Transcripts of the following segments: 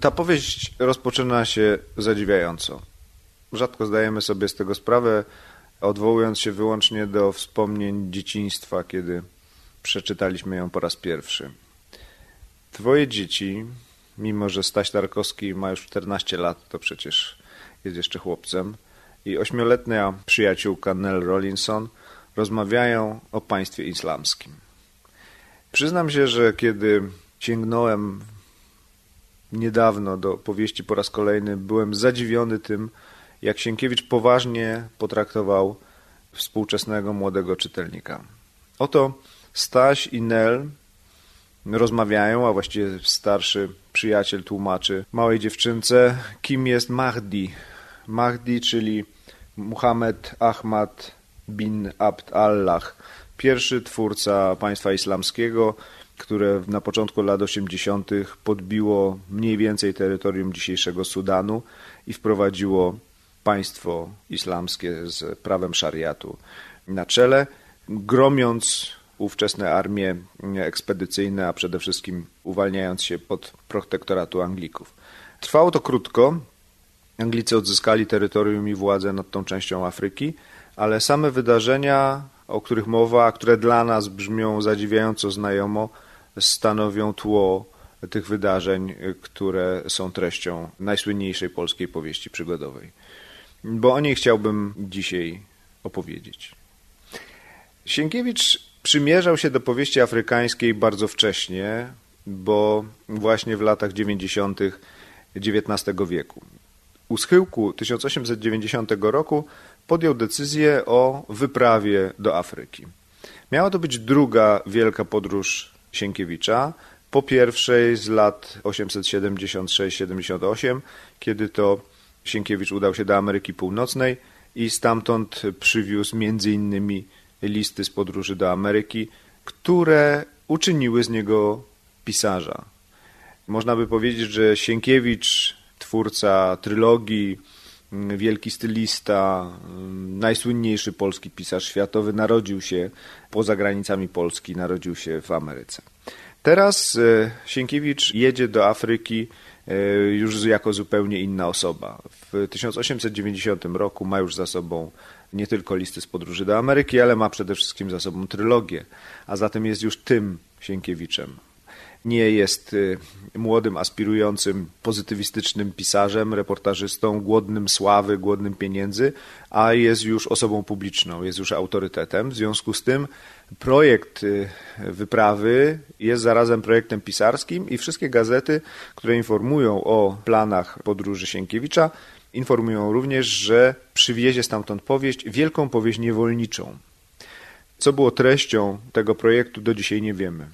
Ta powieść rozpoczyna się zadziwiająco. Rzadko zdajemy sobie z tego sprawę, odwołując się wyłącznie do wspomnień dzieciństwa, kiedy przeczytaliśmy ją po raz pierwszy. Twoje dzieci, mimo że Staś Tarkowski ma już 14 lat, to przecież jest jeszcze chłopcem, i ośmioletnia przyjaciółka Nell Rollinson rozmawiają o państwie islamskim. Przyznam się, że kiedy sięgnąłem niedawno do powieści po raz kolejny, byłem zadziwiony tym, jak Sienkiewicz poważnie potraktował współczesnego młodego czytelnika. Oto Staś i Nel rozmawiają, a właściwie starszy przyjaciel tłumaczy małej dziewczynce, kim jest Mahdi. Mahdi, czyli Muhammad Ahmad bin Abd Allah, pierwszy twórca państwa islamskiego, które na początku lat 80. podbiło mniej więcej terytorium dzisiejszego Sudanu i wprowadziło państwo islamskie z prawem szariatu na czele, gromiąc ówczesne armie ekspedycyjne, a przede wszystkim uwalniając się pod protektoratu Anglików. Trwało to krótko. Anglicy odzyskali terytorium i władzę nad tą częścią Afryki, ale same wydarzenia, o których mowa, które dla nas brzmią zadziwiająco znajomo, stanowią tło tych wydarzeń, które są treścią najsłynniejszej polskiej powieści przygodowej. Bo o niej chciałbym dzisiaj opowiedzieć. Sienkiewicz przymierzał się do powieści afrykańskiej bardzo wcześnie, bo właśnie w latach 90. XIX wieku. U schyłku 1890 roku podjął decyzję o wyprawie do Afryki. Miała to być druga wielka podróż Sienkiewicza, po pierwszej z lat 876-78, kiedy to Sienkiewicz udał się do Ameryki Północnej i stamtąd przywiózł między innymi listy z podróży do Ameryki, które uczyniły z niego pisarza. Można by powiedzieć, że Sienkiewicz, twórca trylogii, wielki stylista, najsłynniejszy polski pisarz światowy, narodził się poza granicami Polski, narodził się w Ameryce. Teraz e, Sienkiewicz jedzie do Afryki e, już jako zupełnie inna osoba. W 1890 roku ma już za sobą nie tylko listy z podróży do Ameryki, ale ma przede wszystkim za sobą trylogię, a zatem jest już tym Sienkiewiczem. Nie jest y, młodym, aspirującym, pozytywistycznym pisarzem, reportażystą, głodnym sławy, głodnym pieniędzy, a jest już osobą publiczną, jest już autorytetem. W związku z tym projekt y, wyprawy jest zarazem projektem pisarskim i wszystkie gazety, które informują o planach podróży Sienkiewicza, informują również, że przywiezie stamtąd powieść, wielką powieść niewolniczą. Co było treścią tego projektu, do dzisiaj nie wiemy.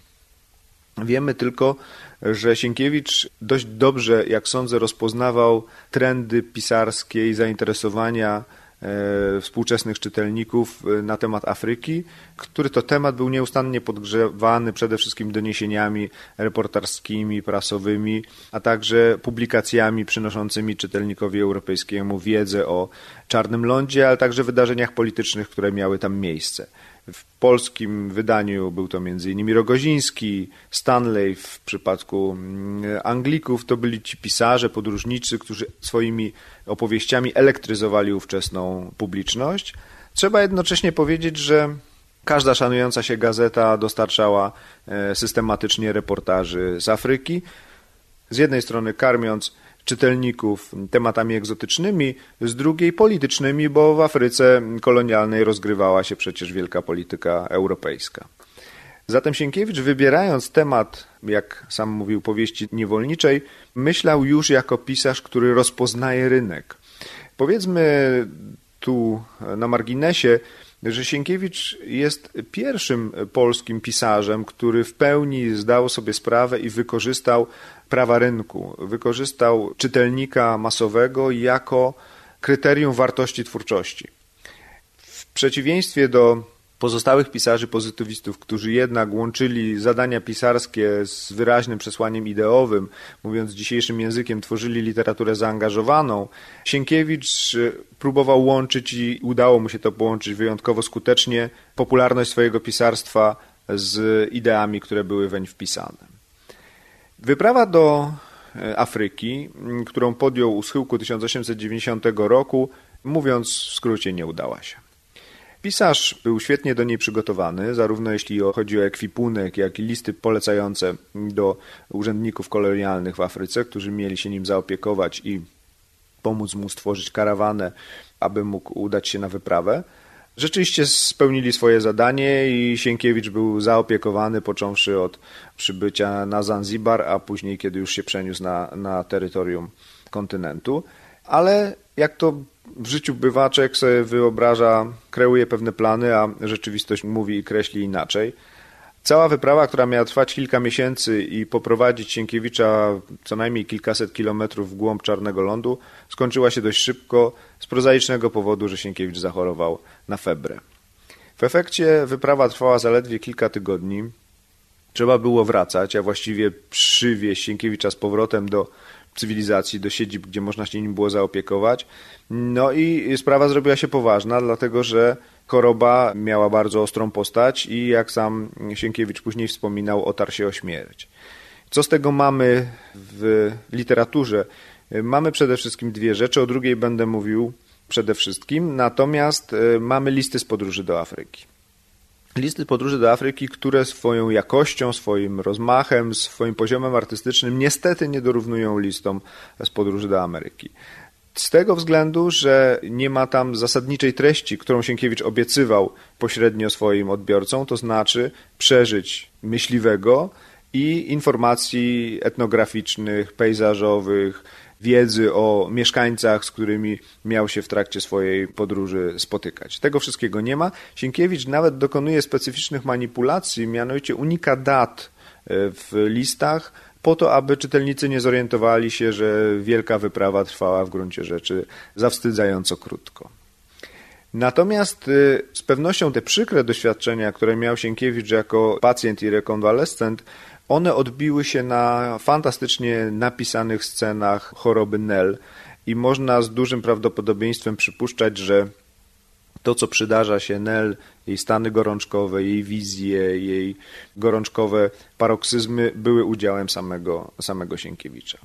Wiemy tylko, że Sienkiewicz dość dobrze, jak sądzę, rozpoznawał trendy pisarskie i zainteresowania E, współczesnych czytelników e, na temat Afryki, który to temat był nieustannie podgrzewany przede wszystkim doniesieniami reporterskimi, prasowymi, a także publikacjami przynoszącymi czytelnikowi europejskiemu wiedzę o Czarnym Lądzie, ale także wydarzeniach politycznych, które miały tam miejsce. W polskim wydaniu był to m.in. Rogoziński, Stanley w przypadku mm, Anglików to byli ci pisarze, podróżnicy, którzy swoimi opowieściami elektryzowali ówczesną publiczność. Trzeba jednocześnie powiedzieć, że każda szanująca się gazeta dostarczała e, systematycznie reportaży z Afryki. Z jednej strony karmiąc czytelników tematami egzotycznymi, z drugiej politycznymi, bo w Afryce kolonialnej rozgrywała się przecież wielka polityka europejska. Zatem Sienkiewicz, wybierając temat, jak sam mówił, powieści niewolniczej, myślał już jako pisarz, który rozpoznaje rynek. Powiedzmy tu na marginesie, że Sienkiewicz jest pierwszym polskim pisarzem, który w pełni zdał sobie sprawę i wykorzystał prawa rynku, wykorzystał czytelnika masowego jako kryterium wartości twórczości. W przeciwieństwie do pozostałych pisarzy pozytywistów, którzy jednak łączyli zadania pisarskie z wyraźnym przesłaniem ideowym, mówiąc dzisiejszym językiem, tworzyli literaturę zaangażowaną, Sienkiewicz e, próbował łączyć i udało mu się to połączyć wyjątkowo skutecznie popularność swojego pisarstwa z ideami, które były weń wpisane. Wyprawa do e, Afryki, którą podjął u schyłku 1890 roku, mówiąc w skrócie, nie udała się. Pisarz był świetnie do niej przygotowany, zarówno jeśli chodzi o ekwipunek, jak i listy polecające do urzędników kolonialnych w Afryce, którzy mieli się nim zaopiekować i pomóc mu stworzyć karawanę, aby mógł udać się na wyprawę. Rzeczywiście spełnili swoje zadanie i Sienkiewicz był zaopiekowany, począwszy od przybycia na Zanzibar, a później, kiedy już się przeniósł na, na terytorium kontynentu. Ale jak to w życiu bywaczek sobie wyobraża, kreuje pewne plany, a rzeczywistość mówi i kreśli inaczej. Cała wyprawa, która miała trwać kilka miesięcy i poprowadzić Sienkiewicza co najmniej kilkaset kilometrów w głąb Czarnego Lądu, skończyła się dość szybko z prozaicznego powodu, że Sienkiewicz zachorował na febrę. W efekcie wyprawa trwała zaledwie kilka tygodni. Trzeba było wracać, a właściwie przywieźć Sienkiewicza z powrotem do cywilizacji, do siedzib, gdzie można się nim było zaopiekować. No i sprawa zrobiła się poważna, dlatego że choroba miała bardzo ostrą postać i jak sam Sienkiewicz później wspominał, otarł się o śmierć. Co z tego mamy w literaturze? Mamy przede wszystkim dwie rzeczy, o drugiej będę mówił przede wszystkim, natomiast e, mamy listy z podróży do Afryki. Listy podróży do Afryki, które swoją jakością, swoim rozmachem, swoim poziomem artystycznym niestety nie dorównują listom z podróży do Ameryki. Z tego względu, że nie ma tam zasadniczej treści, którą Sienkiewicz obiecywał pośrednio swoim odbiorcom, to znaczy przeżyć myśliwego i informacji etnograficznych, pejzażowych, wiedzy o mieszkańcach, z którymi miał się w trakcie swojej podróży spotykać. Tego wszystkiego nie ma. Sienkiewicz nawet dokonuje specyficznych manipulacji, mianowicie unika dat e, w listach, po to, aby czytelnicy nie zorientowali się, że wielka wyprawa trwała w gruncie rzeczy zawstydzająco krótko. Natomiast y, z pewnością te przykre doświadczenia, które miał Sienkiewicz jako pacjent i rekonwalescent, one odbiły się na fantastycznie napisanych scenach choroby Nel i można z dużym prawdopodobieństwem przypuszczać, że to, co przydarza się Nel, jej stany gorączkowe, jej wizje, jej gorączkowe paroksyzmy były udziałem samego, samego Sienkiewicza.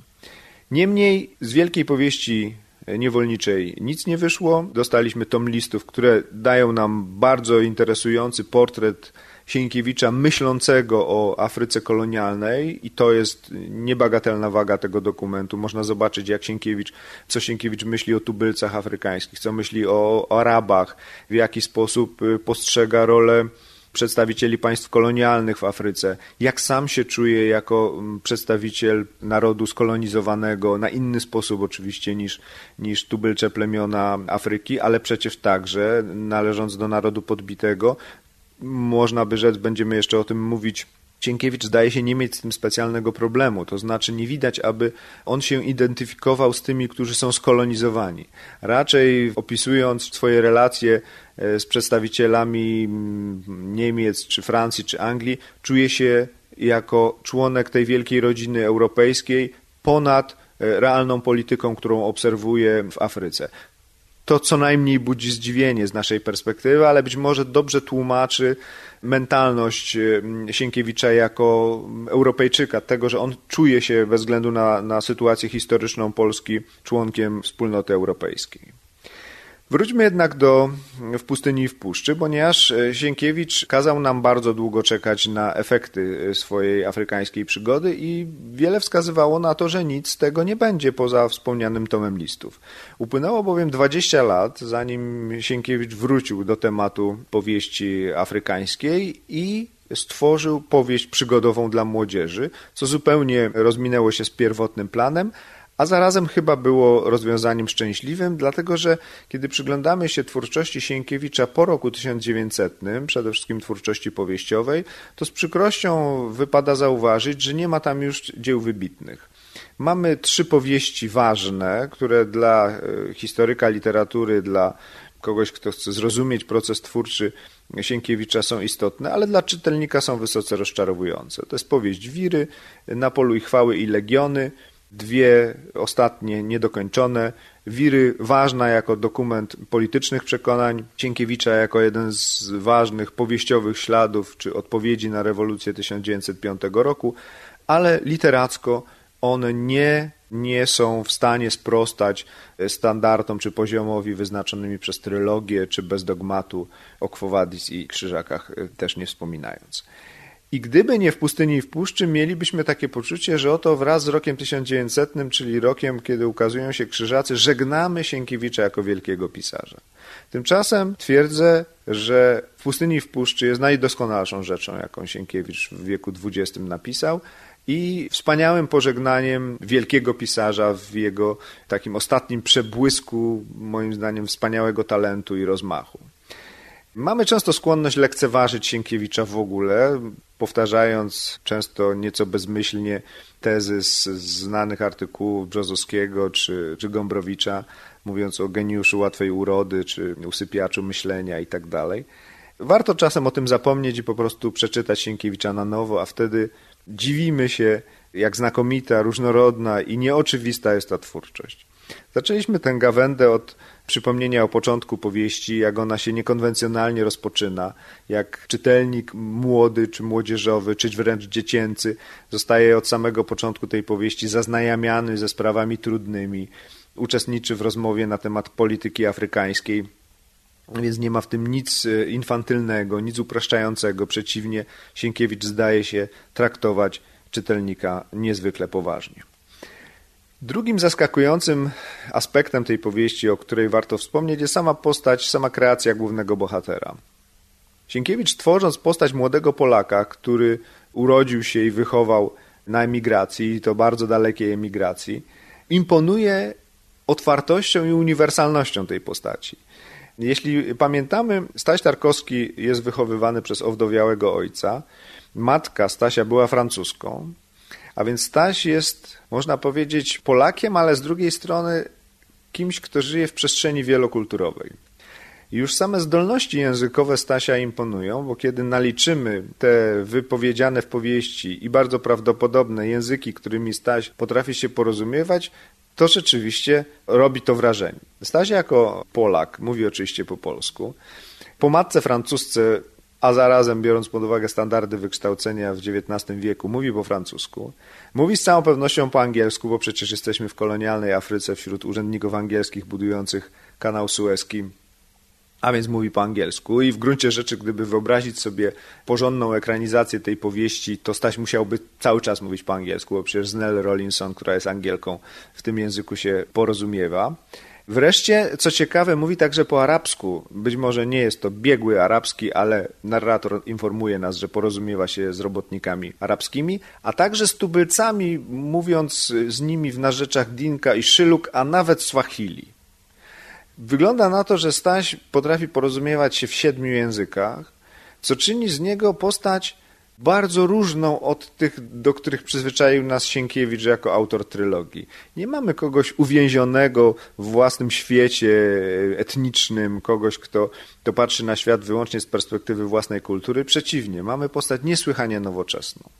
Niemniej z wielkiej powieści niewolniczej nic nie wyszło. Dostaliśmy tom listów, które dają nam bardzo interesujący portret Sienkiewicza myślącego o Afryce kolonialnej i to jest niebagatelna waga tego dokumentu. Można zobaczyć, jak Sienkiewicz, co Sienkiewicz myśli o tubylcach afrykańskich, co myśli o, Arabach, w jaki sposób y, postrzega rolę przedstawicieli państw kolonialnych w Afryce, jak sam się czuje jako mm, przedstawiciel narodu skolonizowanego, na inny sposób oczywiście niż, niż tubylcze plemiona Afryki, ale przecież także należąc do narodu podbitego, można by rzec, będziemy jeszcze o tym mówić. Cienkiewicz zdaje się nie mieć z tym specjalnego problemu, to znaczy nie widać, aby on się identyfikował z tymi, którzy są skolonizowani. Raczej opisując swoje relacje e, z przedstawicielami mm, Niemiec, czy Francji, czy Anglii, czuje się jako członek tej wielkiej rodziny europejskiej ponad e, realną polityką, którą obserwuje w Afryce to co najmniej budzi zdziwienie z naszej perspektywy, ale być może dobrze tłumaczy mentalność Sienkiewicza jako Europejczyka, tego, że on czuje się bez względu na, na sytuację historyczną Polski członkiem wspólnoty europejskiej. Wróćmy jednak do W pustyni i w puszczy, ponieważ e, Sienkiewicz kazał nam bardzo długo czekać na efekty e, swojej afrykańskiej przygody i wiele wskazywało na to, że nic z tego nie będzie poza wspomnianym tomem listów. Upłynęło bowiem 20 lat, zanim Sienkiewicz wrócił do tematu powieści afrykańskiej i stworzył powieść przygodową dla młodzieży, co zupełnie rozminęło się z pierwotnym planem, a zarazem chyba było rozwiązaniem szczęśliwym, dlatego że kiedy przyglądamy się twórczości Sienkiewicza po roku 1900, przede wszystkim twórczości powieściowej, to z przykrością wypada zauważyć, że nie ma tam już dzieł wybitnych. Mamy trzy powieści ważne, które dla e, historyka literatury, dla kogoś, kto chce zrozumieć proces twórczy Sienkiewicza są istotne, ale dla czytelnika są wysoce rozczarowujące. To jest powieść Wiry, Na polu i chwały i legiony, dwie ostatnie niedokończone, Wiry ważna jako dokument politycznych przekonań, Cienkiewicza jako jeden z ważnych powieściowych śladów czy odpowiedzi na rewolucję 1905 roku, ale literacko one nie, nie są w stanie sprostać standardom czy poziomowi wyznaczonymi przez trylogię, czy bez dogmatu o Quo Vadis i krzyżakach też nie wspominając. I gdyby nie w pustyni i w puszczy, mielibyśmy takie poczucie, że oto wraz z rokiem 1900, czyli rokiem, kiedy ukazują się krzyżacy, żegnamy Sienkiewicza jako wielkiego pisarza. Tymczasem twierdzę, że w pustyni i w puszczy jest najdoskonalszą rzeczą, jaką Sienkiewicz w wieku XX napisał i wspaniałym pożegnaniem wielkiego pisarza w jego takim ostatnim przebłysku, moim zdaniem, wspaniałego talentu i rozmachu. Mamy często skłonność lekceważyć Sienkiewicza w ogóle, powtarzając często nieco bezmyślnie tezy z znanych artykułów Brzozowskiego czy, czy Gombrowicza, mówiąc o geniuszu łatwej urody czy usypiaczu myślenia i tak. Warto czasem o tym zapomnieć i po prostu przeczytać Sienkiewicza na nowo, a wtedy dziwimy się, jak znakomita, różnorodna i nieoczywista jest ta twórczość. Zaczęliśmy tę gawędę od przypomnienia o początku powieści, jak ona się niekonwencjonalnie rozpoczyna, jak czytelnik młody czy młodzieżowy, czy wręcz dziecięcy zostaje od samego początku tej powieści zaznajamiany ze sprawami trudnymi, uczestniczy w rozmowie na temat polityki afrykańskiej, więc nie ma w tym nic e, infantylnego, nic upraszczającego. Przeciwnie, Sienkiewicz zdaje się traktować czytelnika niezwykle poważnie. Drugim zaskakującym aspektem tej powieści, o której warto wspomnieć, jest sama postać, sama kreacja głównego bohatera. Sienkiewicz, tworząc postać młodego Polaka, który urodził się i wychował na emigracji, i to bardzo dalekiej emigracji, imponuje otwartością i uniwersalnością tej postaci. Jeśli pamiętamy, Staś Tarkowski jest wychowywany przez owdowiałego ojca. Matka Stasia była francuską, a więc Staś jest, można powiedzieć, Polakiem, ale z drugiej strony kimś, kto żyje w przestrzeni wielokulturowej. Już same zdolności językowe Stasia imponują, bo kiedy naliczymy te wypowiedziane w powieści i bardzo prawdopodobne języki, którymi Staś potrafi się porozumiewać, to rzeczywiście robi to wrażenie. Staś jako Polak mówi oczywiście po polsku. Po matce francusce a zarazem biorąc pod uwagę standardy wykształcenia w XIX wieku, mówi po francusku. Mówi z całą pewnością po angielsku, bo przecież jesteśmy w kolonialnej Afryce wśród urzędników angielskich budujących kanał sueski, a więc mówi po angielsku. I w gruncie rzeczy, gdyby wyobrazić sobie porządną ekranizację tej powieści, to Staś musiałby cały czas mówić po angielsku, bo przecież Nell Rollinson, która jest Angielką, w tym języku się porozumiewa. Wreszcie, co ciekawe, mówi także po arabsku. Być może nie jest to biegły arabski, ale narrator informuje nas, że porozumiewa się z robotnikami arabskimi, a także z tubylcami, mówiąc z nimi w narzeczach Dinka i Szyluk, a nawet Swahili. Wygląda na to, że Staś potrafi porozumiewać się w siedmiu językach, co czyni z niego postać bardzo różną od tych, do których przyzwyczaił nas Sienkiewicz jako autor trylogii. Nie mamy kogoś uwięzionego w własnym świecie etnicznym, kogoś, kto, kto patrzy na świat wyłącznie z perspektywy własnej kultury. Przeciwnie, mamy postać niesłychanie nowoczesną.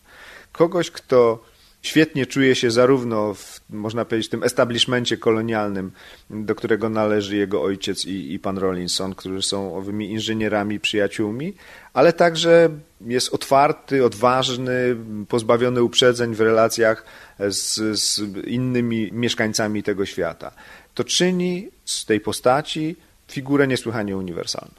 Kogoś, kto świetnie czuje się zarówno w, można powiedzieć, tym establishmencie kolonialnym, do którego należy jego ojciec i, i pan Rollinson, którzy są owymi inżynierami, przyjaciółmi, ale także jest otwarty, odważny, pozbawiony uprzedzeń w relacjach z, z innymi mieszkańcami tego świata. To czyni z tej postaci figurę niesłychanie uniwersalną.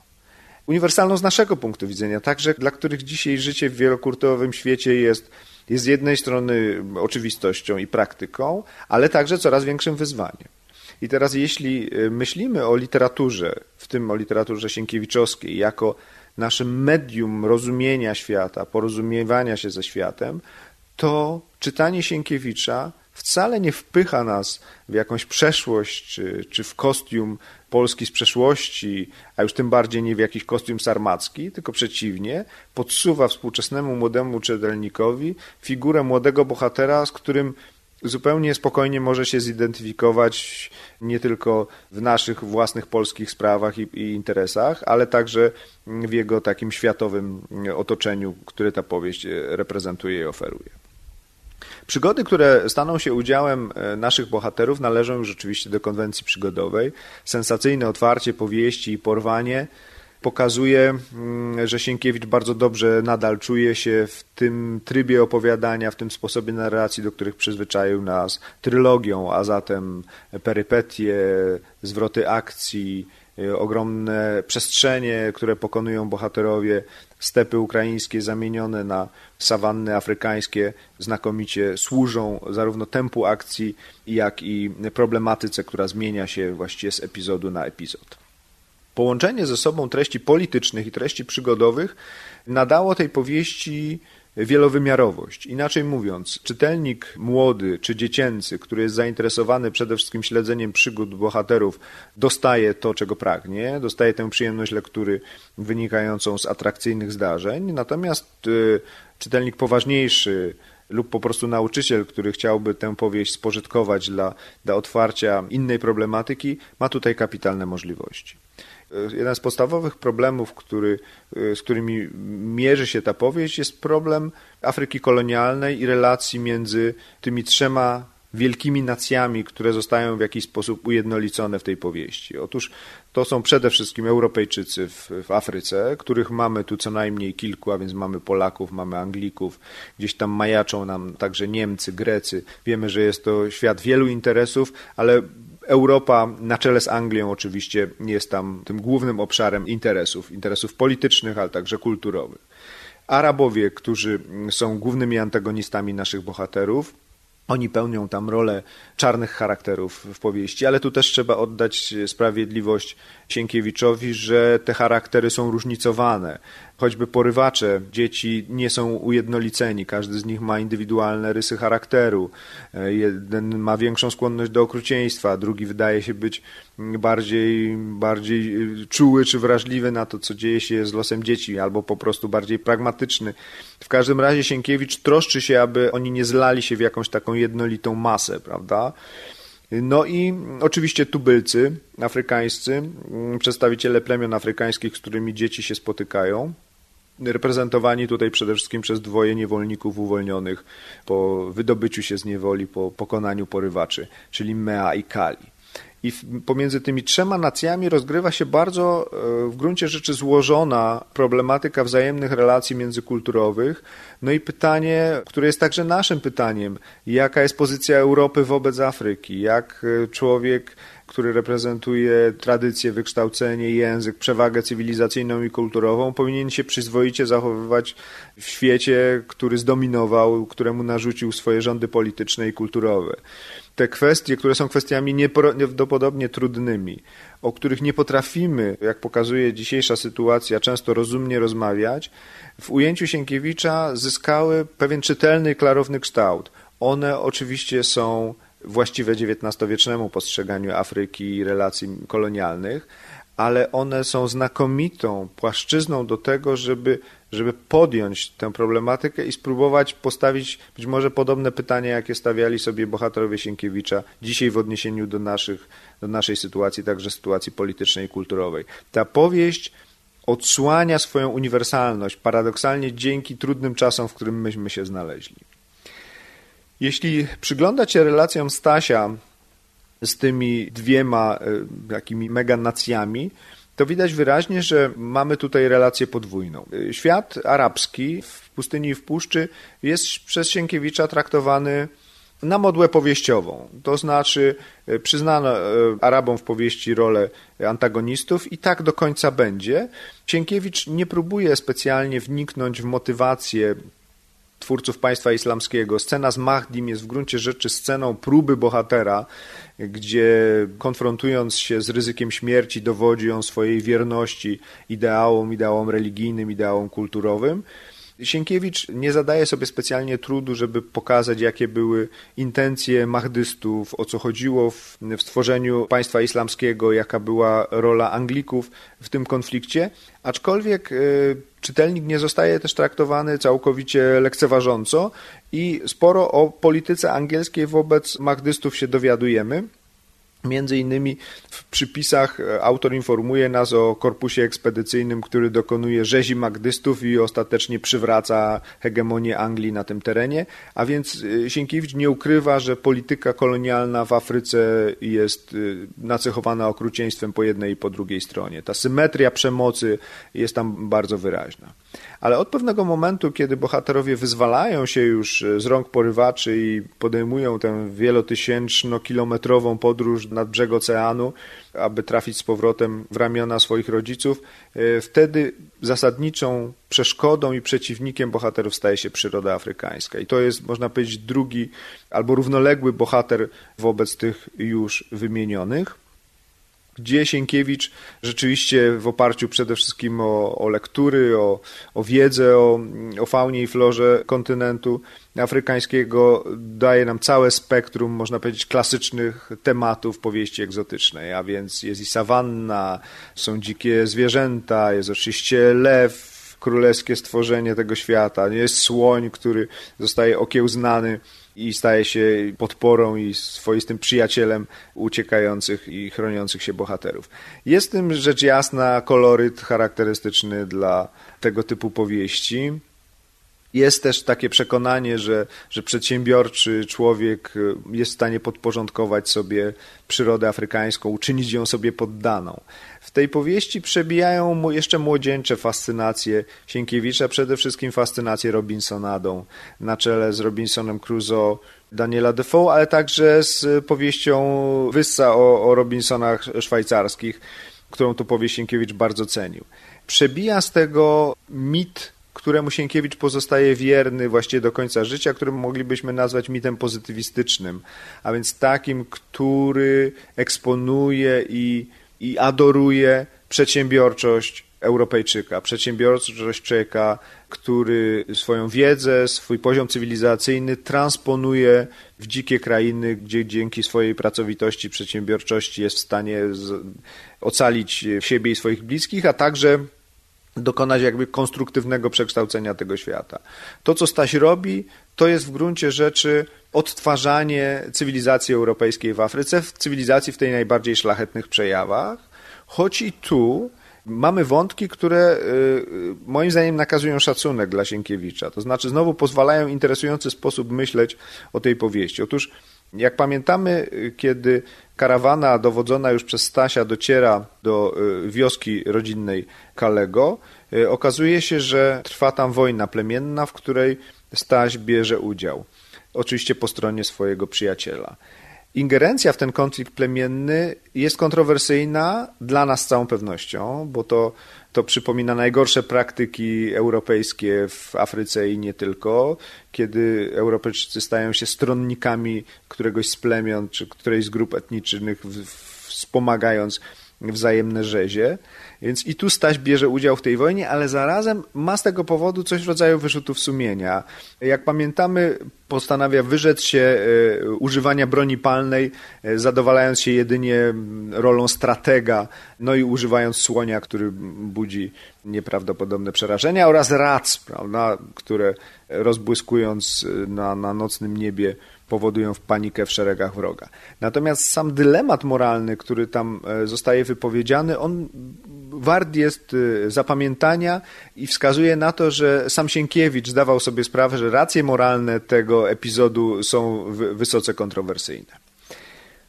Uniwersalną z naszego punktu widzenia, także dla których dzisiaj życie w wielokulturowym świecie jest jest z jednej strony oczywistością i praktyką, ale także coraz większym wyzwaniem. I teraz jeśli y, myślimy o literaturze, w tym o literaturze sienkiewiczowskiej, jako naszym medium rozumienia świata, porozumiewania się ze światem, to czytanie Sienkiewicza wcale nie wpycha nas w jakąś przeszłość, czy, czy w kostium Polski z przeszłości, a już tym bardziej nie w jakiś kostium sarmacki, tylko przeciwnie, podsuwa współczesnemu młodemu czytelnikowi figurę młodego bohatera, z którym zupełnie spokojnie może się zidentyfikować nie tylko w naszych własnych polskich sprawach i, i, interesach, ale także w jego takim światowym otoczeniu, które ta powieść reprezentuje i oferuje. Przygody, które staną się udziałem e, naszych bohaterów, należą już rzeczywiście do konwencji przygodowej. Sensacyjne otwarcie powieści i porwanie pokazuje, mm, że Sienkiewicz bardzo dobrze nadal czuje się w tym trybie opowiadania, w tym sposobie narracji, do których przyzwyczaił nas trylogią, a zatem perypetie, zwroty akcji, y, ogromne przestrzenie, które pokonują bohaterowie, stepy ukraińskie zamienione na sawanny afrykańskie znakomicie służą zarówno tempu akcji, jak i problematyce, która zmienia się właściwie z epizodu na epizod. Połączenie ze sobą treści politycznych i treści przygodowych nadało tej powieści wielowymiarowość. Inaczej mówiąc, czytelnik młody czy dziecięcy, który jest zainteresowany przede wszystkim śledzeniem przygód bohaterów, dostaje to, czego pragnie, dostaje tę przyjemność lektury wynikającą z atrakcyjnych zdarzeń, natomiast y, czytelnik poważniejszy, lub po prostu nauczyciel, który chciałby tę powieść spożytkować dla, dla otwarcia innej problematyki, ma tutaj kapitalne możliwości. Jeden z podstawowych problemów, który, z którymi mierzy się ta powieść, jest problem Afryki kolonialnej i relacji między tymi trzema wielkimi nacjami, które zostają w jakiś sposób ujednolicone w tej powieści. Otóż to są przede wszystkim Europejczycy w, w, Afryce, których mamy tu co najmniej kilku, a więc mamy Polaków, mamy Anglików, gdzieś tam majaczą nam także Niemcy, Grecy. Wiemy, że jest to świat wielu interesów, ale Europa na czele z Anglią oczywiście jest tam tym głównym obszarem interesów, interesów politycznych, ale także kulturowych. Arabowie, którzy są głównymi antagonistami naszych bohaterów, oni pełnią tam rolę czarnych charakterów w powieści, ale tu też trzeba oddać sprawiedliwość Sienkiewiczowi, że te charaktery są różnicowane. Choćby porywacze dzieci nie są ujednoliceni, każdy z nich ma indywidualne rysy charakteru. Jeden ma większą skłonność do okrucieństwa, drugi wydaje się być bardziej, bardziej czuły czy wrażliwy na to, co dzieje się z losem dzieci, albo po prostu bardziej pragmatyczny. W każdym razie Sienkiewicz troszczy się, aby oni nie zlali się w jakąś taką jednolitą masę, prawda? No i oczywiście tubylcy afrykańscy, przedstawiciele plemion afrykańskich, z którymi dzieci się spotykają, reprezentowani tutaj przede wszystkim przez dwoje niewolników uwolnionych po wydobyciu się z niewoli, po pokonaniu porywaczy, czyli Mea i Kali. I pomiędzy tymi trzema nacjami rozgrywa się bardzo e, w gruncie rzeczy złożona problematyka wzajemnych relacji międzykulturowych. No i pytanie, które jest także naszym pytaniem, jaka jest pozycja Europy wobec Afryki? Jak e, człowiek który reprezentuje tradycję, wykształcenie, język, przewagę cywilizacyjną i kulturową, powinien się przyzwoicie zachowywać w świecie, który zdominował, któremu narzucił swoje rządy polityczne i kulturowe. Te kwestie, które są kwestiami nieprawdopodobnie trudnymi, o których nie potrafimy, jak pokazuje dzisiejsza sytuacja, często rozumnie rozmawiać, w ujęciu Sienkiewicza zyskały pewien czytelny, klarowny kształt. One oczywiście są właściwe XIX-wiecznemu postrzeganiu Afryki i relacji kolonialnych, ale one są znakomitą płaszczyzną do tego, żeby, żeby podjąć tę problematykę i spróbować postawić być może podobne pytania, jakie stawiali sobie bohaterowie Sienkiewicza dzisiaj w odniesieniu do, naszych, do naszej sytuacji, także sytuacji politycznej i kulturowej. Ta powieść odsłania swoją uniwersalność, paradoksalnie dzięki trudnym czasom, w którym myśmy się znaleźli. Jeśli przyglądać się relacjom Stasia z tymi dwiema e, takimi mega nacjami, to widać wyraźnie, że mamy tutaj relację podwójną. E, świat arabski w pustyni i w puszczy jest przez Sienkiewicza traktowany na modłę powieściową. To znaczy e, przyznano Arabom w powieści rolę antagonistów i tak do końca będzie. Sienkiewicz nie próbuje specjalnie wniknąć w motywację twórców państwa islamskiego. Scena z Mahdim jest w gruncie rzeczy sceną próby bohatera, gdzie konfrontując się z ryzykiem śmierci dowodzi on swojej wierności ideałom, ideałom religijnym, ideałom kulturowym. Sienkiewicz nie zadaje sobie specjalnie trudu, żeby pokazać, jakie były intencje mahdystów, o co chodziło w, w stworzeniu państwa islamskiego, jaka była rola Anglików w tym konflikcie, aczkolwiek y, czytelnik nie zostaje też traktowany całkowicie lekceważąco i sporo o polityce angielskiej wobec mahdystów się dowiadujemy. Między innymi w przypisach e, autor informuje nas o korpusie ekspedycyjnym, który dokonuje rzezi magdystów i ostatecznie przywraca hegemonię Anglii na tym terenie, a więc e, Sienkiewicz nie ukrywa, że polityka kolonialna w Afryce jest e, nacechowana okrucieństwem po jednej i po drugiej stronie. Ta symetria przemocy jest tam bardzo wyraźna ale od pewnego momentu, kiedy bohaterowie wyzwalają się już z rąk porywaczy i podejmują tę wielotysięczno-kilometrową podróż nad brzeg oceanu, aby trafić z powrotem w ramiona swoich rodziców, e, wtedy zasadniczą przeszkodą i przeciwnikiem bohaterów staje się przyroda afrykańska. I to jest, można powiedzieć, drugi albo równoległy bohater wobec tych już wymienionych gdzie Sienkiewicz rzeczywiście w oparciu przede wszystkim o, o lektury, o, o wiedzę o, o faunie i florze kontynentu afrykańskiego daje nam całe spektrum, można powiedzieć, klasycznych tematów powieści egzotycznej, a więc jest i sawanna, są dzikie zwierzęta, jest oczywiście lew, królewskie stworzenie tego świata, jest słoń, który zostaje okiełznany i staje się podporą i swoistym przyjacielem uciekających i chroniących się bohaterów. Jest tym rzecz jasna koloryt charakterystyczny dla tego typu powieści. Jest też takie przekonanie, że, że przedsiębiorczy człowiek jest w stanie podporządkować sobie przyrodę afrykańską, uczynić ją sobie poddaną. Tej powieści przebijają jeszcze młodzieńcze fascynacje Sienkiewicza, przede wszystkim fascynację Robinsonadą, na czele z Robinsonem Crusoe Daniela Defoe, ale także z powieścią Wyssa o, o Robinsonach szwajcarskich, którą to powieść Sienkiewicz bardzo cenił. Przebija z tego mit któremu Sienkiewicz pozostaje wierny właściwie do końca życia, którym moglibyśmy nazwać mitem pozytywistycznym, a więc takim, który eksponuje i i adoruje przedsiębiorczość Europejczyka, przedsiębiorczość człowieka, który swoją wiedzę, swój poziom cywilizacyjny transponuje w dzikie krainy, gdzie dzięki swojej pracowitości, przedsiębiorczości jest w stanie ocalić siebie i swoich bliskich, a także dokonać jakby konstruktywnego przekształcenia tego świata. To, co Staś robi, to jest w gruncie rzeczy odtwarzanie cywilizacji europejskiej w Afryce, w cywilizacji w tej najbardziej szlachetnych przejawach, choć i tu mamy wątki, które y, moim zdaniem nakazują szacunek dla Sienkiewicza. To znaczy znowu pozwalają w interesujący sposób myśleć o tej powieści. Otóż jak pamiętamy, kiedy karawana dowodzona już przez Stasia dociera do y, wioski rodzinnej Kalego, y, okazuje się, że trwa tam wojna plemienna, w której Staś bierze udział. Oczywiście po stronie swojego przyjaciela. Ingerencja w ten konflikt plemienny jest kontrowersyjna dla nas z całą pewnością, bo to, to przypomina najgorsze praktyki europejskie w Afryce i nie tylko, kiedy Europejczycy stają się stronnikami któregoś z plemion czy którejś z grup etnicznych, wspomagając wzajemne rzezie. Więc i tu Staś bierze udział w tej wojnie, ale zarazem ma z tego powodu coś w rodzaju wyrzutów sumienia. Jak pamiętamy, postanawia wyrzec się e, używania broni palnej, e, zadowalając się jedynie rolą stratega, no i używając słonia, który budzi nieprawdopodobne przerażenia, oraz rac, prawda, które rozbłyskując na, na nocnym niebie powodują panikę w szeregach wroga. Natomiast sam dylemat moralny, który tam e, zostaje wypowiedziany, on wart jest e, zapamiętania i wskazuje na to, że sam Sienkiewicz zdawał sobie sprawę, że racje moralne tego epizodu są wysoce kontrowersyjne.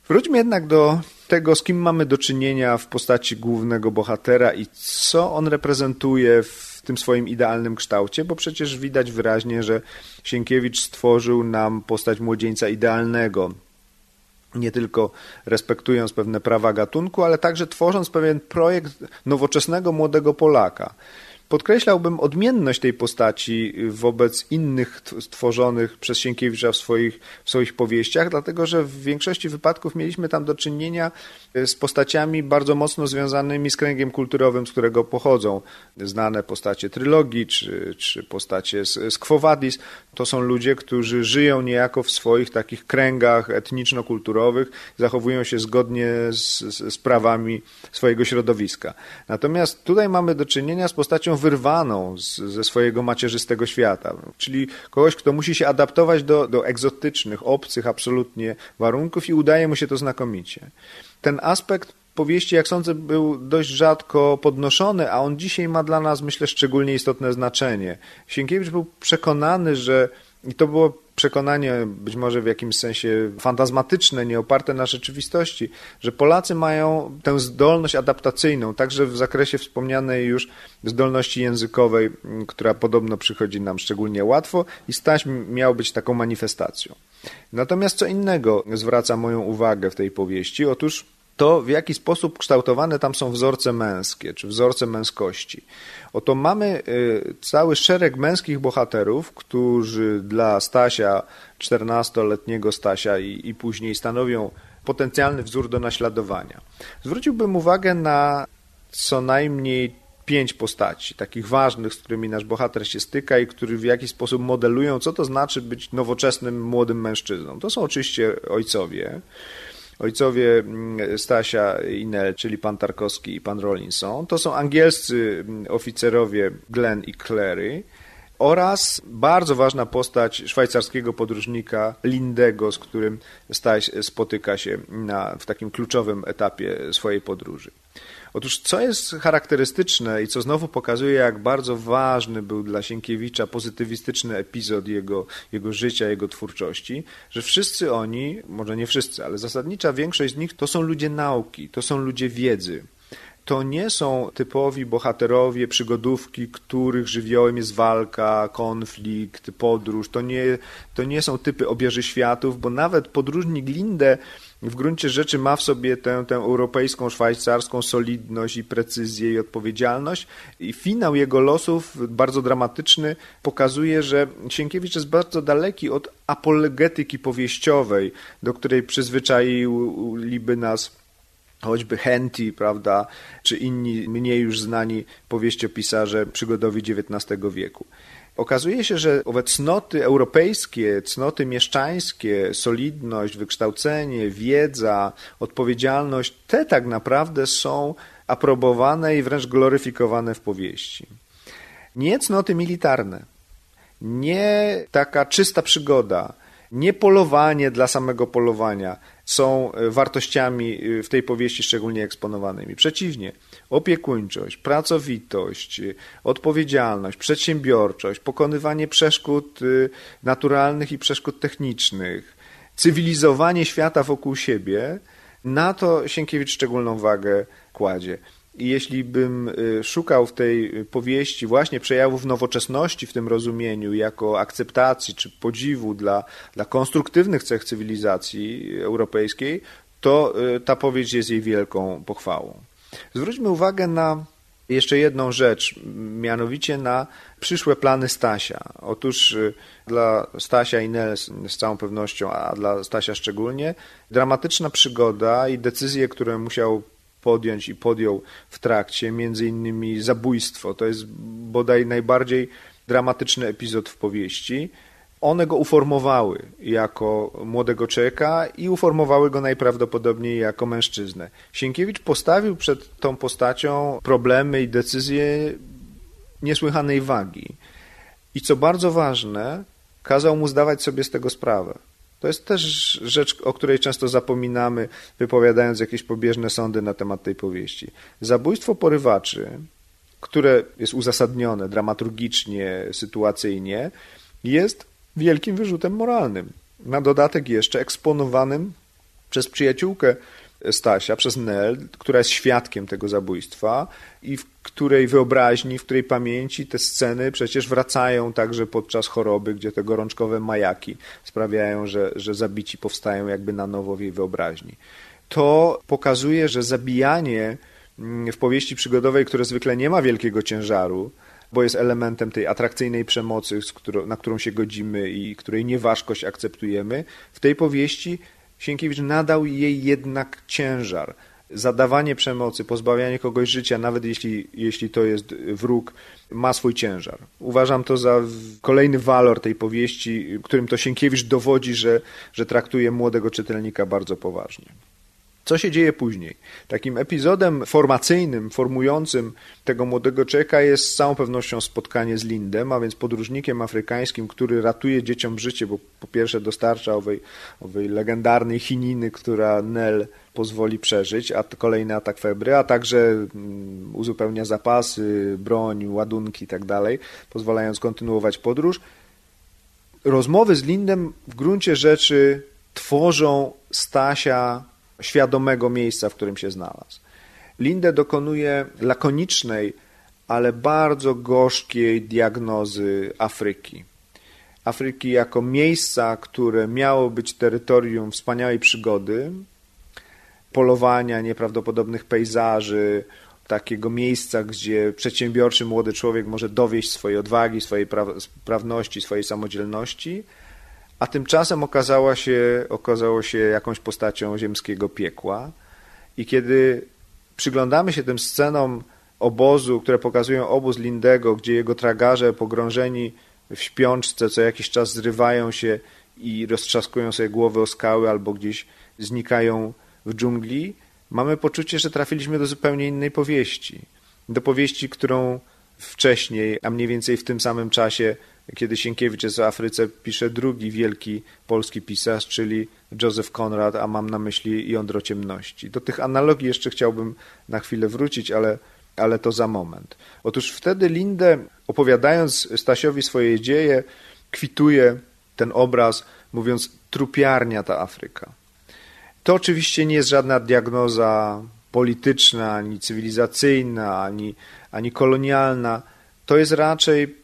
Wróćmy jednak do tego, z kim mamy do czynienia w postaci głównego bohatera i co on reprezentuje w w tym swoim idealnym kształcie, bo przecież widać wyraźnie, że Sienkiewicz stworzył nam postać młodzieńca idealnego, nie tylko respektując pewne prawa gatunku, ale także tworząc pewien projekt nowoczesnego młodego Polaka. Podkreślałbym odmienność tej postaci wobec innych stworzonych przez Sienkiewicza w swoich, w swoich powieściach, dlatego że w większości wypadków mieliśmy tam do czynienia e, z postaciami bardzo mocno związanymi z kręgiem kulturowym, z którego pochodzą. Znane postacie trylogii czy, czy postacie z, z to są ludzie, którzy żyją niejako w swoich takich kręgach etniczno-kulturowych, zachowują się zgodnie z, z, z prawami swojego środowiska. Natomiast tutaj mamy do czynienia z postacią wyrwaną z, ze swojego macierzystego świata. Czyli kogoś, kto musi się adaptować do, do egzotycznych, obcych absolutnie warunków i udaje mu się to znakomicie. Ten aspekt powieści, jak sądzę, był dość rzadko podnoszony, a on dzisiaj ma dla nas, myślę, szczególnie istotne znaczenie. Sienkiewicz był przekonany, że i to było przekonanie, być może w jakimś sensie fantazmatyczne, nie oparte na rzeczywistości, że Polacy mają tę zdolność adaptacyjną, także w zakresie wspomnianej już zdolności językowej, która podobno przychodzi nam szczególnie łatwo i Staś miał być taką manifestacją. Natomiast co innego zwraca moją uwagę w tej powieści. Otóż to w jaki sposób kształtowane tam są wzorce męskie, czy wzorce męskości. Oto mamy y, cały szereg męskich bohaterów, którzy dla Stasia, 14-letniego Stasia i, i później stanowią potencjalny wzór do naśladowania. Zwróciłbym uwagę na co najmniej pięć postaci, takich ważnych, z którymi nasz bohater się styka i którzy w jakiś sposób modelują, co to znaczy być nowoczesnym młodym mężczyzną. To są oczywiście ojcowie, ojcowie mm, Stasia i Nell, czyli pan Tarkowski i pan Rollinson. To są angielscy mm, oficerowie Glenn i Clary oraz bardzo ważna postać szwajcarskiego podróżnika Lindego, z którym Staś spotyka się na, w takim kluczowym etapie swojej podróży. Otóż co jest charakterystyczne i co znowu pokazuje, jak bardzo ważny był dla Sienkiewicza pozytywistyczny epizod jego, jego życia, jego twórczości, że wszyscy oni, może nie wszyscy, ale zasadnicza większość z nich to są ludzie nauki, to są ludzie wiedzy to nie są typowi bohaterowie przygodówki, których żywiołem jest walka, konflikt, podróż. To nie, to nie są typy obieży światów, bo nawet podróżnik Linde w gruncie rzeczy ma w sobie tę, tę europejską, szwajcarską solidność i precyzję i odpowiedzialność i finał jego losów, bardzo dramatyczny, pokazuje, że Sienkiewicz jest bardzo daleki od apologetyki powieściowej, do której przyzwyczailiby nas choćby Henty, prawda, czy inni mniej już znani powieściopisarze przygodowi XIX wieku. Okazuje się, że owe cnoty europejskie, cnoty mieszczańskie, solidność, wykształcenie, wiedza, odpowiedzialność, te tak naprawdę są aprobowane i wręcz gloryfikowane w powieści. Nie cnoty militarne, nie taka czysta przygoda, nie polowanie dla samego polowania są e, wartościami e, w tej powieści szczególnie eksponowanymi. Przeciwnie, opiekuńczość, pracowitość, e, odpowiedzialność, przedsiębiorczość, pokonywanie przeszkód naturalnych i przeszkód technicznych, cywilizowanie świata wokół siebie, na to Sienkiewicz szczególną wagę kładzie. I jeśli bym y, szukał w tej powieści właśnie przejawów nowoczesności w tym rozumieniu, jako akceptacji czy podziwu dla, dla konstruktywnych cech cywilizacji europejskiej, to y, ta powieść jest jej wielką pochwałą. Zwróćmy uwagę na jeszcze jedną rzecz, mianowicie na przyszłe plany Stasia. Otóż y, dla Stasia i Nel z całą pewnością, a dla Stasia szczególnie, dramatyczna przygoda i decyzje, które musiał podjąć i podjął w trakcie, między innymi zabójstwo. To jest bodaj najbardziej dramatyczny epizod w powieści. One go uformowały jako młodego człowieka i uformowały go najprawdopodobniej jako mężczyznę. Sienkiewicz postawił przed tą postacią problemy i decyzje niesłychanej wagi. I co bardzo ważne, kazał mu zdawać sobie z tego sprawę. To jest też rzecz, o której często zapominamy, wypowiadając jakieś pobieżne sądy na temat tej powieści. Zabójstwo porywaczy, które jest uzasadnione dramaturgicznie, sytuacyjnie, jest wielkim wyrzutem moralnym. Na dodatek jeszcze eksponowanym przez przyjaciółkę Stasia, przez Nel, która jest świadkiem tego zabójstwa i w której wyobraźni, w której pamięci te sceny przecież wracają także podczas choroby, gdzie te gorączkowe majaki sprawiają, że, że zabici powstają jakby na nowo w jej wyobraźni. To pokazuje, że zabijanie mm, w powieści przygodowej, które zwykle nie ma wielkiego ciężaru, bo jest elementem tej atrakcyjnej przemocy, na którą się godzimy i której nieważkość akceptujemy, w tej powieści Sienkiewicz nadał jej jednak ciężar. Zadawanie przemocy, pozbawianie kogoś życia, nawet jeśli, jeśli to jest wróg, ma swój ciężar. Uważam to za kolejny walor tej powieści, którym to Sienkiewicz dowodzi, że, że traktuje młodego czytelnika bardzo poważnie. Co się dzieje później? Takim epizodem formacyjnym, formującym tego młodego człowieka jest z całą pewnością spotkanie z Lindem, a więc podróżnikiem afrykańskim, który ratuje dzieciom życie, bo po pierwsze dostarcza owej, owej legendarnej chininy, która Nel pozwoli przeżyć, a kolejny atak febry, a także mm, uzupełnia zapasy, broń, ładunki itd., tak pozwalając kontynuować podróż. Rozmowy z Lindem w gruncie rzeczy tworzą Stasia świadomego miejsca, w którym się znalazł. Linde dokonuje lakonicznej, ale bardzo gorzkiej diagnozy Afryki. Afryki jako miejsca, które miało być terytorium wspaniałej przygody, polowania, nieprawdopodobnych pejzaży, takiego miejsca, gdzie przedsiębiorczy młody człowiek może dowieść swojej odwagi, swojej sprawności, swojej samodzielności, a tymczasem okazała się, okazało się jakąś postacią ziemskiego piekła. I kiedy przyglądamy się tym scenom obozu, które pokazują obóz Lindego, gdzie jego tragarze pogrążeni w śpiączce co jakiś czas zrywają się i roztrzaskują sobie głowy o skały albo gdzieś znikają w dżungli, mamy poczucie, że trafiliśmy do zupełnie innej powieści. Do powieści, którą wcześniej, a mniej więcej w tym samym czasie kiedy Sienkiewicz jest w Afryce, pisze drugi wielki polski pisarz, czyli Józef Konrad, a mam na myśli Jądro Ciemności. Do tych analogii jeszcze chciałbym na chwilę wrócić, ale, ale to za moment. Otóż wtedy Lindę, opowiadając Stasiowi swoje dzieje, kwituje ten obraz, mówiąc trupiarnia ta Afryka. To oczywiście nie jest żadna diagnoza polityczna, ani cywilizacyjna, ani, ani kolonialna. To jest raczej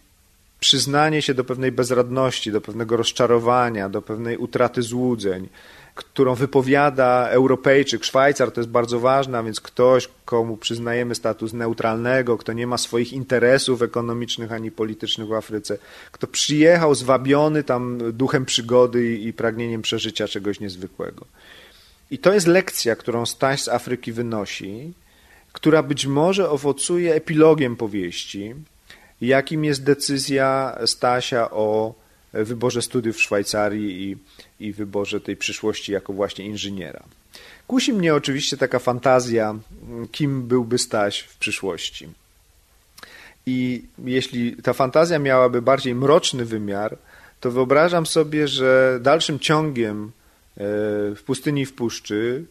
przyznanie się do pewnej bezradności, do pewnego rozczarowania, do pewnej utraty złudzeń, którą wypowiada Europejczyk, Szwajcar, to jest bardzo ważne, a więc ktoś, komu przyznajemy status neutralnego, kto nie ma swoich interesów ekonomicznych ani politycznych w Afryce, kto przyjechał zwabiony tam duchem przygody i pragnieniem przeżycia czegoś niezwykłego. I to jest lekcja, którą Staś z Afryki wynosi, która być może owocuje epilogiem powieści, jakim jest decyzja Stasia o wyborze studiów w Szwajcarii i, i wyborze tej przyszłości jako właśnie inżyniera. Kusi mnie oczywiście taka fantazja, kim byłby Staś w przyszłości. I jeśli ta fantazja miałaby bardziej mroczny wymiar, to wyobrażam sobie, że dalszym ciągiem e, w pustyni w puszczy,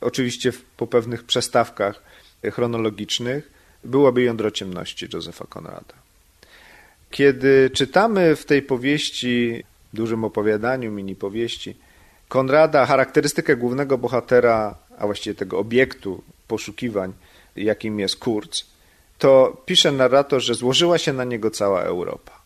oczywiście po pewnych przestawkach chronologicznych, byłoby jądro ciemności Józefa Konrada. Kiedy czytamy w tej powieści, dużym opowiadaniu, mini powieści, Konrada charakterystykę głównego bohatera, a właściwie tego obiektu poszukiwań, jakim jest Kurz, to pisze narrator, że złożyła się na niego cała Europa.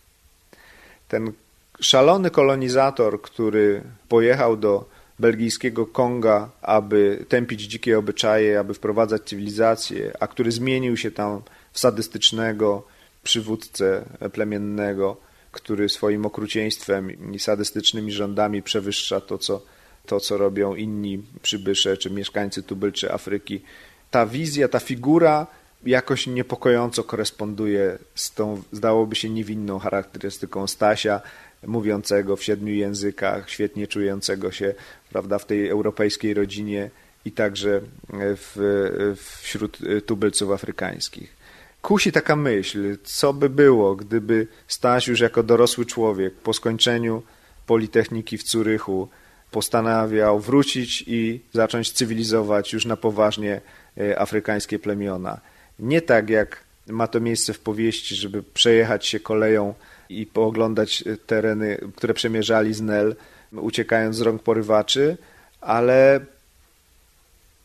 Ten szalony kolonizator, który pojechał do belgijskiego Konga, aby tępić dzikie obyczaje, aby wprowadzać cywilizację, a który zmienił się tam w sadystycznego przywódcę plemiennego, który swoim okrucieństwem i sadystycznymi rządami przewyższa to, co, to, co robią inni przybysze czy mieszkańcy tubylczy Afryki. Ta wizja, ta figura jakoś niepokojąco koresponduje z tą, zdałoby się, niewinną charakterystyką Stasia, mówiącego w siedmiu językach, świetnie czującego się prawda, w tej europejskiej rodzinie i także w, wśród tubylców afrykańskich. Kusi taka myśl, co by było, gdyby Staś już jako dorosły człowiek po skończeniu Politechniki w Curychu postanawiał wrócić i zacząć cywilizować już na poważnie e, afrykańskie plemiona. Nie tak jak ma to miejsce w powieści, żeby przejechać się koleją i pooglądać e, tereny, które przemierzali z Nel, uciekając z rąk porywaczy, ale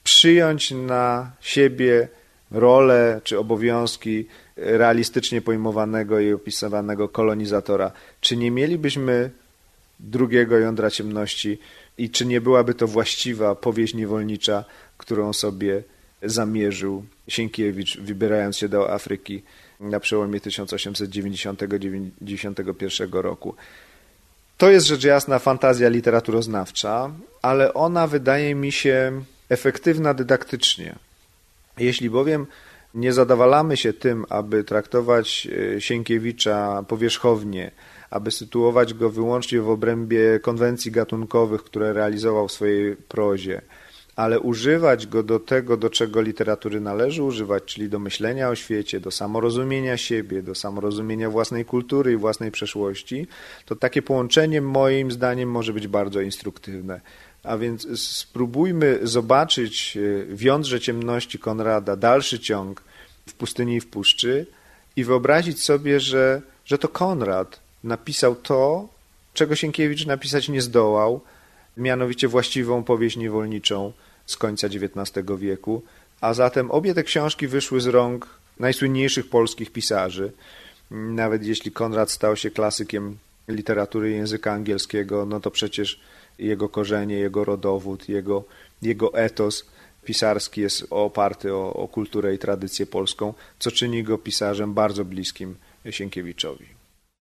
przyjąć na siebie rolę czy obowiązki realistycznie pojmowanego i opisywanego kolonizatora. Czy nie mielibyśmy drugiego jądra ciemności i czy nie byłaby to właściwa powieść niewolnicza, którą sobie zamierzył Sienkiewicz, wybierając się do Afryki na przełomie 1890-91 roku. To jest rzecz jasna fantazja literaturoznawcza, ale ona wydaje mi się efektywna dydaktycznie. Jeśli bowiem nie zadawalamy się tym, aby traktować e, Sienkiewicza powierzchownie, aby sytuować go wyłącznie w obrębie konwencji gatunkowych, które realizował w swojej prozie, ale używać go do tego, do czego literatury należy używać, czyli do myślenia o świecie, do samorozumienia siebie, do samorozumienia własnej kultury i własnej przeszłości, to takie połączenie moim zdaniem może być bardzo instruktywne. A więc spróbujmy zobaczyć e, w jądrze ciemności Konrada dalszy ciąg w pustyni i w puszczy i wyobrazić sobie, że, że to Konrad napisał to, czego Sienkiewicz napisać nie zdołał, mianowicie właściwą powieść niewolniczą z końca XIX wieku, a zatem obie te książki wyszły z rąk najsłynniejszych polskich pisarzy. Nawet jeśli Konrad stał się klasykiem literatury języka angielskiego, no to przecież jego korzenie, jego rodowód, jego, jego etos pisarski jest oparty o, o kulturę i tradycję polską, co czyni go pisarzem bardzo bliskim Sienkiewiczowi.